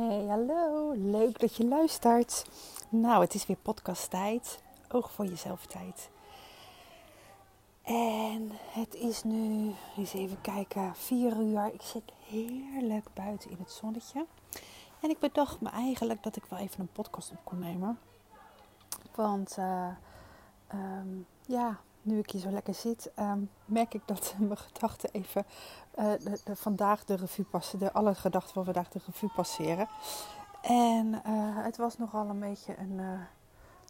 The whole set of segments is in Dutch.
Hey, hallo. Leuk dat je luistert. Nou, het is weer podcasttijd. Oog voor jezelf tijd. En het is nu, eens even kijken, 4 uur. Ik zit heerlijk buiten in het zonnetje. En ik bedacht me eigenlijk dat ik wel even een podcast op kon nemen. Want uh, um, ja, nu ik hier zo lekker zit, um, merk ik dat mijn gedachten even uh, de, vandaag de revue passen. De, alle gedachten van vandaag de revue passeren. En uh, het was nogal een beetje een uh,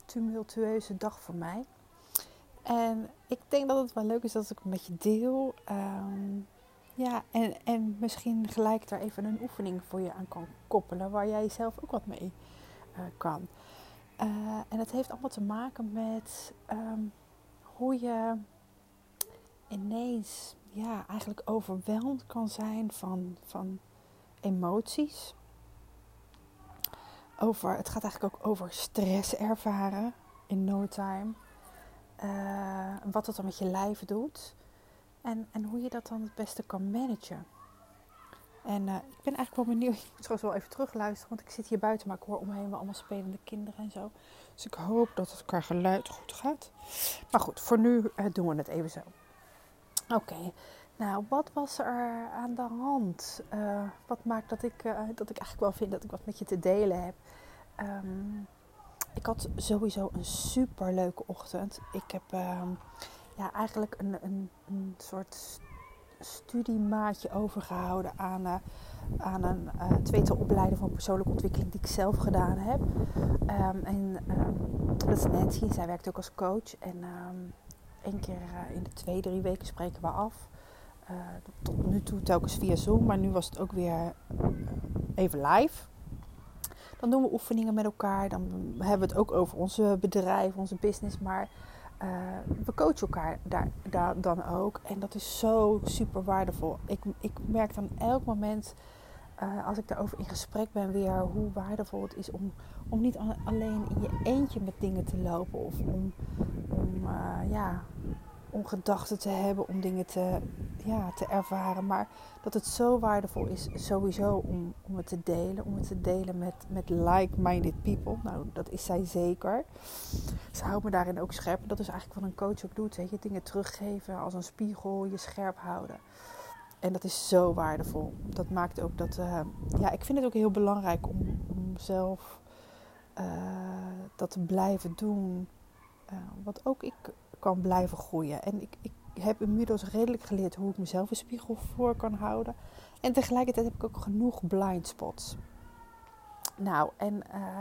tumultueuze dag voor mij. En ik denk dat het wel leuk is dat ik een beetje deel. Um, ja, en, en misschien gelijk daar even een oefening voor je aan kan koppelen, waar jij zelf ook wat mee kan. en het heeft allemaal te maken met um, hoe je ineens ja, eigenlijk overweldigd kan zijn van, van emoties. Over, het gaat eigenlijk ook over stress ervaren in no time. Uh, wat het dan met je lijf doet. En, en hoe je dat dan het beste kan managen. En uh, ik ben eigenlijk wel benieuwd. Ik moet trouwens wel even terugluisteren. Want ik zit hier buiten, maar ik hoor omheen wel allemaal spelende kinderen en zo. Dus ik hoop dat het qua geluid goed gaat. Maar goed, voor nu uh, doen we het even zo. Oké, nou wat was er aan de hand? Uh, wat maakt dat ik, dat ik eigenlijk wel vind dat ik wat met je te delen heb? Um, ik had sowieso een super leuke ochtend. Ik heb um, ja, eigenlijk een, een, een soort studiemaatje overgehouden aan, uh, aan een uh, tweetal opleiding van persoonlijke ontwikkeling die ik zelf gedaan heb. Um, en um, dat is Nancy, zij werkt ook als coach. En um, één keer uh, in de twee, drie weken spreken we af. Tot nu toe telkens via Zoom, maar nu was het ook weer even live. Dan doen we oefeningen met elkaar. Dan hebben we het ook over onze bedrijf, onze business. Maar uh, we coachen elkaar daar, daar dan ook. En dat is zo super waardevol. Ik, ik merk dan elk moment, uh, als ik daarover in gesprek ben, weer hoe waardevol het is om, om niet alleen in je eentje met dingen te lopen. Of om, om uh, ja, om gedachten te hebben, om dingen te, ja, te ervaren. Maar dat het zo waardevol is sowieso om, om het te delen. Om het te delen met, met like-minded people. Nou, dat is zij zeker. Ze houdt me daarin ook scherp. Dat is eigenlijk wat een coach ook doet. Weet je, dingen teruggeven als een spiegel, je scherp houden. En dat is zo waardevol. Dat maakt ook dat... Uh, ja, ik vind het ook heel belangrijk om, om zelf uh, dat te blijven doen. Uh, wat ook ik kan blijven groeien. En ik, ik heb inmiddels redelijk geleerd hoe ik mezelf een spiegel voor kan houden. En tegelijkertijd heb ik ook genoeg blind spots. Nou, en uh,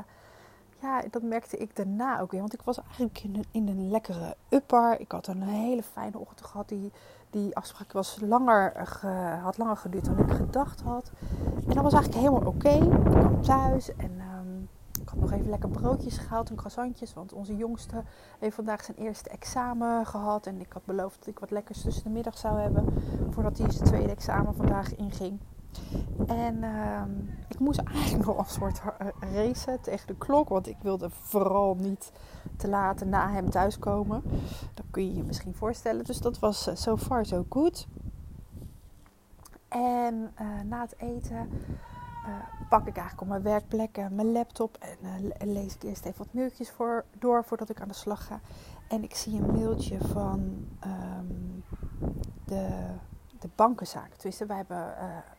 ja, dat merkte ik daarna ook weer. Want ik was eigenlijk in een, in een lekkere upper. Ik had een hele fijne ochtend gehad. Die, die afspraak was langer ge, had langer geduurd dan ik gedacht had. En dat was eigenlijk helemaal oké. Ik kwam thuis en um, ik had nog even lekker broodjes gehaald en croissantjes. Want onze jongste heeft vandaag zijn eerste examen gehad. En ik had beloofd dat ik wat lekkers tussen de middag zou hebben. Voordat hij zijn tweede examen vandaag inging. En uh, ik moest eigenlijk nog een soort racen tegen de klok. Want ik wilde vooral niet te laat na hem thuiskomen. Dat kun je je misschien voorstellen. Dus dat was uh, so far so good. En uh, na het eten uh, pak ik eigenlijk op mijn werkplek uh, mijn laptop en uh, lees ik eerst even wat mailtjes voor, door voordat ik aan de slag ga. En ik zie een mailtje van um, de, de bankenzaak. Tenminste, wij hebben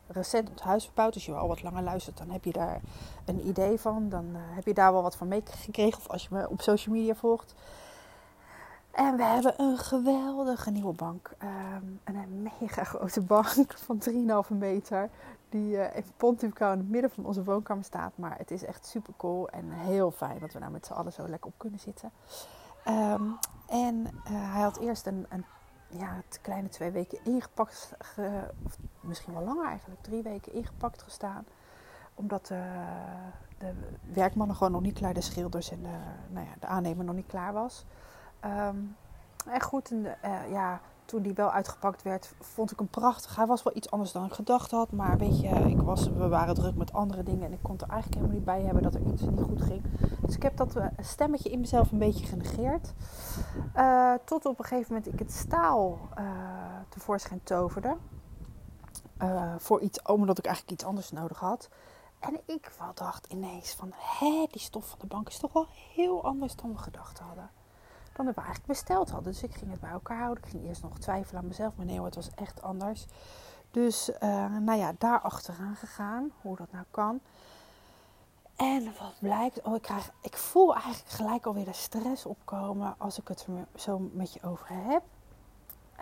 recent het huis verbouwd. Als je al wat langer luistert, dan heb je daar een idee van. Dan heb je daar wel wat van meegekregen. Of als je me op social media volgt. En we hebben een geweldige nieuwe bank. Um, een mega grote bank van 3,5 meter. Die uh, in Pontifico in het midden van onze woonkamer staat. Maar het is echt super cool en heel fijn dat we nou met z'n allen zo lekker op kunnen zitten. Um, en uh, hij had eerst een, een ja, kleine twee weken ingepakt. Ge, of misschien wel langer eigenlijk. Drie weken ingepakt gestaan. Omdat uh, de werkmannen gewoon nog niet klaar, de schilders en de, nou ja, de aannemer nog niet klaar was. Um, en goed, en, uh, ja, toen die wel uitgepakt werd, vond ik hem prachtig. Hij was wel iets anders dan ik gedacht had. Maar weet je, ik was, we waren druk met andere dingen. En ik kon er eigenlijk helemaal niet bij hebben dat er iets niet goed ging. Dus ik heb dat uh, stemmetje in mezelf een beetje genegeerd. Uh, tot op een gegeven moment ik het staal tevoorschijn toverde. voor iets, omdat ik eigenlijk iets anders nodig had. En ik dacht ineens van, hé, die stof van de bank is toch wel heel anders dan we gedacht hadden. Dan we eigenlijk besteld hadden. Dus ik ging het bij elkaar houden. Ik ging eerst nog twijfelen aan mezelf, maar nee, het was echt anders. Dus, uh, nou ja, daar achteraan gegaan, hoe dat nou kan. En wat blijkt, oh, ik, krijg, ik voel eigenlijk gelijk alweer de stress opkomen als ik het er zo met je over heb.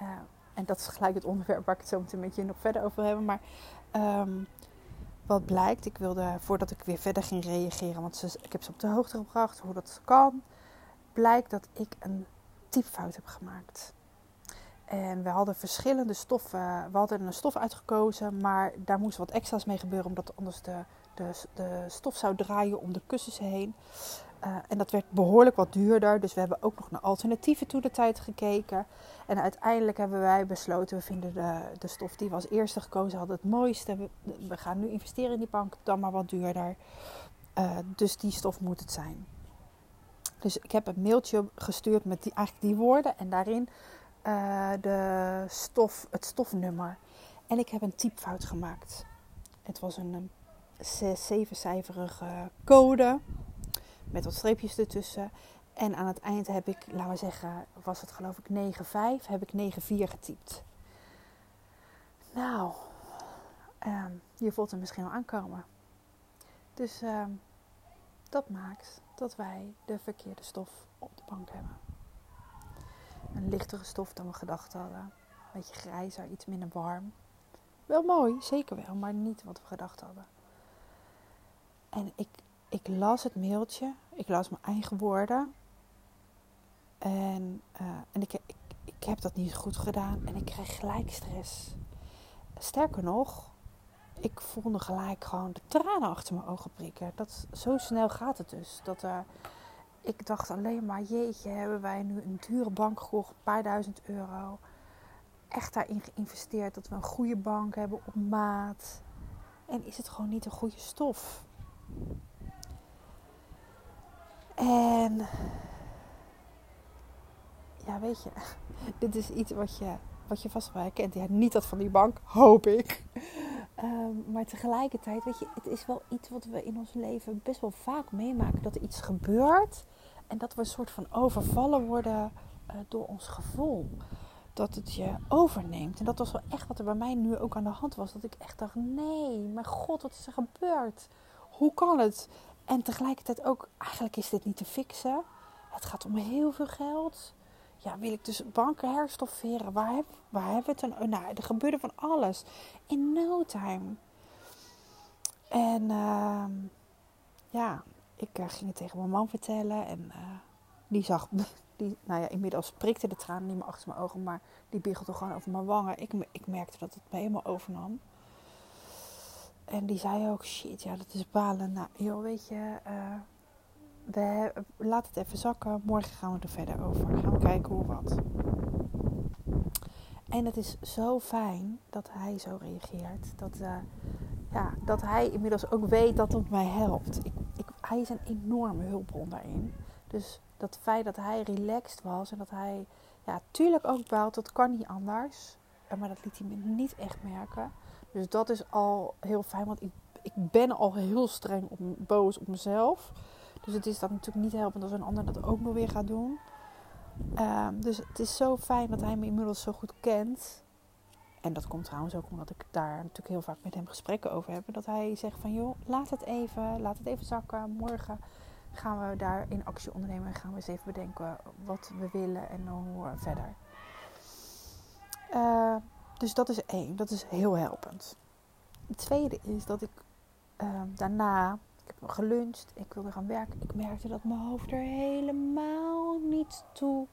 Uh, en dat is gelijk het onderwerp waar ik het zo meteen met je nog verder over wil hebben. Maar um, wat blijkt, ik wilde voordat ik weer verder ging reageren, want ze, ik heb ze op de hoogte gebracht hoe dat kan, blijkt dat ik een typfout heb gemaakt. En we hadden verschillende stoffen. We hadden een stof uitgekozen, maar daar moest wat extra's mee gebeuren, omdat anders de, de, de stof zou draaien om de kussens heen. Uh, en dat werd behoorlijk wat duurder. Dus we hebben ook nog naar alternatieven toe de tijd gekeken. En uiteindelijk hebben wij besloten, we vinden de, de stof die we als eerste gekozen hadden het mooiste. We, gaan nu investeren in die bank, dan maar wat duurder. Uh, dus die stof moet het zijn. Dus ik heb een mailtje gestuurd met die, eigenlijk die woorden en daarin uh, de stof, het stofnummer. En ik heb een typfout gemaakt. Het was een, een zes, zevencijferige code met wat streepjes ertussen. En aan het eind heb ik, laten we zeggen, was het geloof ik 9,5, heb ik 9,4 getypt. Nou, um, je voelt hem misschien al aankomen. Dus um, dat maakt dat wij de verkeerde stof op de bank hebben. Een lichtere stof dan we gedacht hadden. Een beetje grijzer, iets minder warm. Wel mooi, zeker wel, maar niet wat we gedacht hadden. En ik ik las het mailtje, ik las mijn eigen woorden. En, uh, en ik, ik, ik heb dat niet goed gedaan en ik kreeg gelijk stress. Sterker nog, ik voelde gelijk gewoon de tranen achter mijn ogen prikken. Dat, zo snel gaat het dus. Dat, ik dacht alleen maar, jeetje, hebben wij nu een dure bank gekocht, een paar duizend euro. Echt daarin geïnvesteerd dat we een goede bank hebben op maat. En is het gewoon niet een goede stof? En ja, weet je, dit is iets wat je, wat je vast wel herkent. Ja, niet dat van die bank, hoop ik. Um, maar tegelijkertijd, weet je, het is wel iets wat we in ons leven best wel vaak meemaken. Dat er iets gebeurt en dat we een soort van overvallen worden uh, door ons gevoel. Dat het je overneemt. En dat was wel echt wat er bij mij nu ook aan de hand was. Dat ik echt dacht, nee, mijn god, wat is er gebeurd? Hoe kan het? En tegelijkertijd ook, eigenlijk is dit niet te fixen. Het gaat om heel veel geld. Ja, wil ik dus banken herstofferen? Waar, heb, waar hebben we het dan? Nou, er gebeurde van alles. In no time. En uh, ja, ik uh, ging het tegen mijn man vertellen. En uh, die zag, die, nou ja, inmiddels prikte de tranen niet meer achter mijn ogen. Maar die biegelde gewoon over mijn wangen. Ik, ik merkte dat het me helemaal overnam. En die zei ook, shit, ja, dat is balen. Nou, joh, weet je, uh, we, laat het even zakken. Morgen gaan we er verder over. Gaan we kijken hoe wat. En het is zo fijn dat hij zo reageert. Dat, uh, ja, dat hij inmiddels ook weet dat het mij helpt. Ik, ik, hij is een enorme hulpbron daarin. Dus dat feit dat hij relaxed was en dat hij, ja, tuurlijk ook baalt, dat kan niet anders. Maar dat liet hij me niet echt merken. Dus dat is al heel fijn, want ik, ik ben al heel streng op, boos op mezelf. Dus het is dat natuurlijk niet helpend als een ander dat ook nog weer gaat doen. Um, dus het is zo fijn dat hij me inmiddels zo goed kent. En dat komt trouwens ook omdat ik daar natuurlijk heel vaak met hem gesprekken over heb. Dat hij zegt van joh, laat het even, laat het even zakken. Morgen gaan we daar in actie ondernemen en gaan we eens even bedenken wat we willen en hoe verder. Uh, dus dat is één, dat is heel helpend. Het tweede is dat ik uh, daarna, ik heb geluncht, ik wilde gaan werken. Ik merkte dat mijn hoofd er helemaal niet toe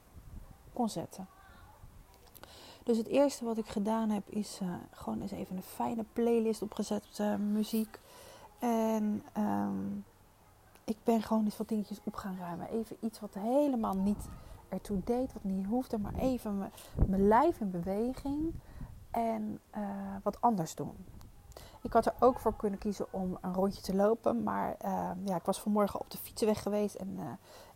kon zetten. Dus het eerste wat ik gedaan heb is uh, gewoon eens even een fijne playlist opgezet op uh, muziek. En um, ik ben gewoon eens wat dingetjes op gaan ruimen. Even iets wat helemaal niet ertoe deed, wat niet hoefde, maar even mijn lijf in beweging en uh, wat anders doen. Ik had er ook voor kunnen kiezen om een rondje te lopen. Maar uh, ja, ik was vanmorgen op de fietsenweg geweest. En uh,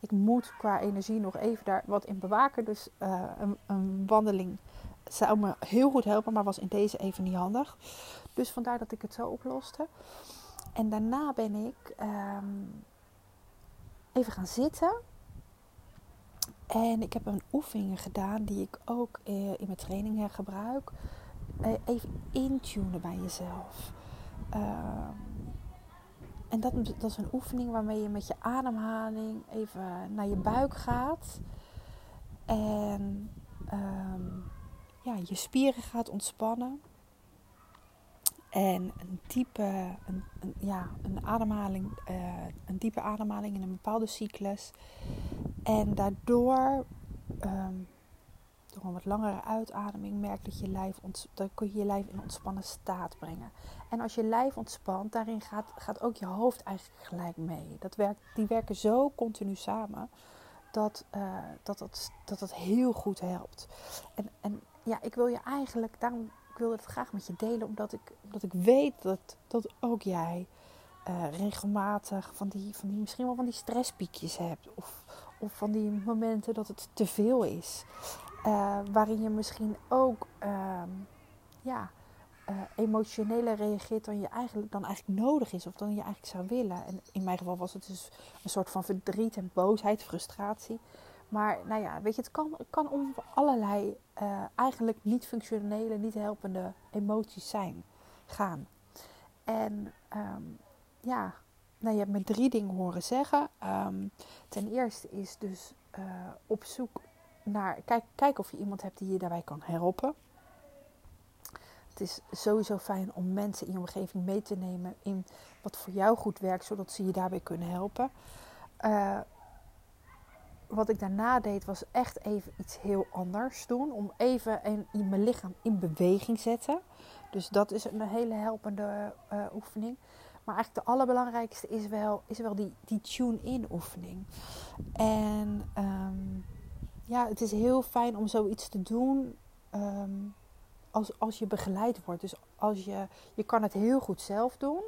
ik moet qua energie nog even daar wat in bewaken. Dus een, een, wandeling zou me heel goed helpen. Maar was in deze even niet handig. Dus vandaar dat ik het zo oploste. En daarna ben ik ehm, even gaan zitten. En ik heb een oefening gedaan die ik ook eh, in mijn training gebruik. Eh, even intunen bij jezelf. Ehm, en dat, dat is een oefening waarmee je met je ademhaling even naar je buik gaat. En ehm, ja, je spieren gaat ontspannen. En een diepe, een, een ja, een ademhaling, uh, een diepe ademhaling in een bepaalde cyclus. En daardoor, um, wat langere uitademing, merk dat je lijf, dan kun je je lijf in ontspannen staat brengen. En als je lijf ontspant, daarin gaat, gaat ook je hoofd eigenlijk gelijk mee. Dat werkt, die werken zo continu samen dat, uh, dat, dat, dat heel goed helpt. En, en ja, ik wil je eigenlijk, daarom wil het graag met je delen, omdat ik, omdat ik weet dat, dat ook jij uh, regelmatig van die, van die, misschien wel van die stresspiekjes hebt. Of, of van die momenten dat het te veel is. Uh, waarin je misschien ook uh, ja, uh, emotioneler reageert dan je eigenlijk, dan eigenlijk nodig is. Of dan je eigenlijk zou willen. En in mijn geval was het dus een soort van verdriet en boosheid, frustratie. Maar nou ja, weet je, het kan, kan om allerlei uh, eigenlijk niet functionele, niet helpende emoties zijn, gaan. En um, ja, nou, je hebt me drie dingen horen zeggen. Um, ten eerste is dus op zoek kijk, kijk of je iemand hebt die je daarbij kan helpen. Het is sowieso fijn om mensen in je omgeving mee te nemen in wat voor jou goed werkt, zodat ze je daarbij kunnen helpen. Uh, wat ik daarna deed was echt even iets heel anders doen. Om even in, mijn lichaam in beweging zetten. Dus dat is een hele helpende uh, oefening. Maar eigenlijk de allerbelangrijkste is wel, is wel die, die tune-in oefening. En um, ja, het is heel fijn om zoiets te doen um, als, als je begeleid wordt. Dus als je, je kan het heel goed zelf doen.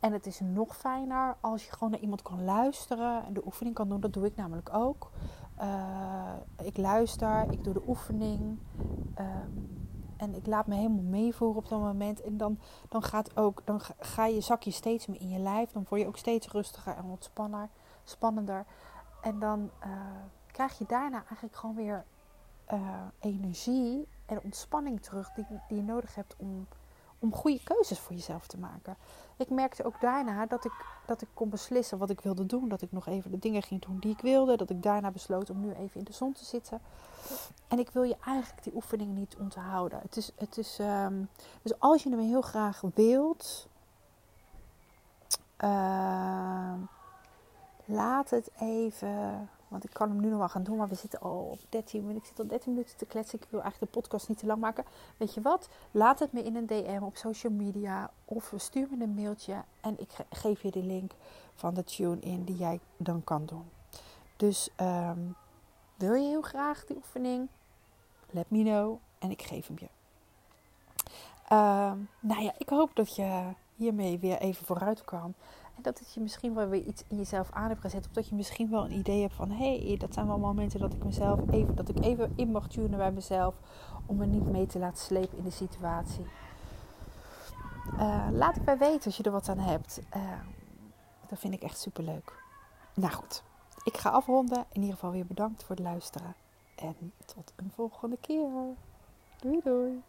En het is nog fijner als je gewoon naar iemand kan luisteren en de oefening kan doen. Dat doe ik namelijk ook. Uh, ik luister, ik doe de oefening. Um, en ik laat me helemaal meevoeren op dat moment. En dan, dan, gaat ook, dan ga je, zak je steeds meer in je lijf. Dan word je ook steeds rustiger en ontspanner, spannender. En dan uh, krijg je daarna eigenlijk gewoon weer uh, energie en ontspanning terug die, die je nodig hebt om, om goede keuzes voor jezelf te maken ik merkte ook daarna dat ik, dat ik kon beslissen wat ik wilde doen. Dat ik nog even de dingen ging doen die ik wilde. Dat ik daarna besloot om nu even in de zon te zitten. En ik wil je eigenlijk die oefening niet onthouden. Het is, het is, um, dus als je hem heel graag wilt, uh, laat het even want ik kan hem nu nog wel gaan doen, maar we zitten al op 13 minuten. Ik zit al 13 minuten te kletsen. Ik wil eigenlijk de podcast niet te lang maken. Weet je wat? Laat het me in een DM op social media. Of stuur me een mailtje. En ik geef je de link van de tune in die jij dan kan doen. Dus um, wil je heel graag die oefening? Let me know. En ik geef hem je. Um, nou ja, ik hoop dat je hiermee weer even vooruit kan. En dat het je misschien wel weer iets in jezelf aan hebt gezet. Of dat je misschien wel een idee hebt van... Hé, hey, dat zijn wel momenten dat ik mezelf even... Dat ik even in mag tunen bij mezelf. Om me niet mee te laten slepen in de situatie. Uh, laat het mij weten als je er wat aan hebt. Uh, dat vind ik echt super leuk. Nou goed, ik ga afronden. In ieder geval weer bedankt voor het luisteren. En tot een volgende keer. Doei doei.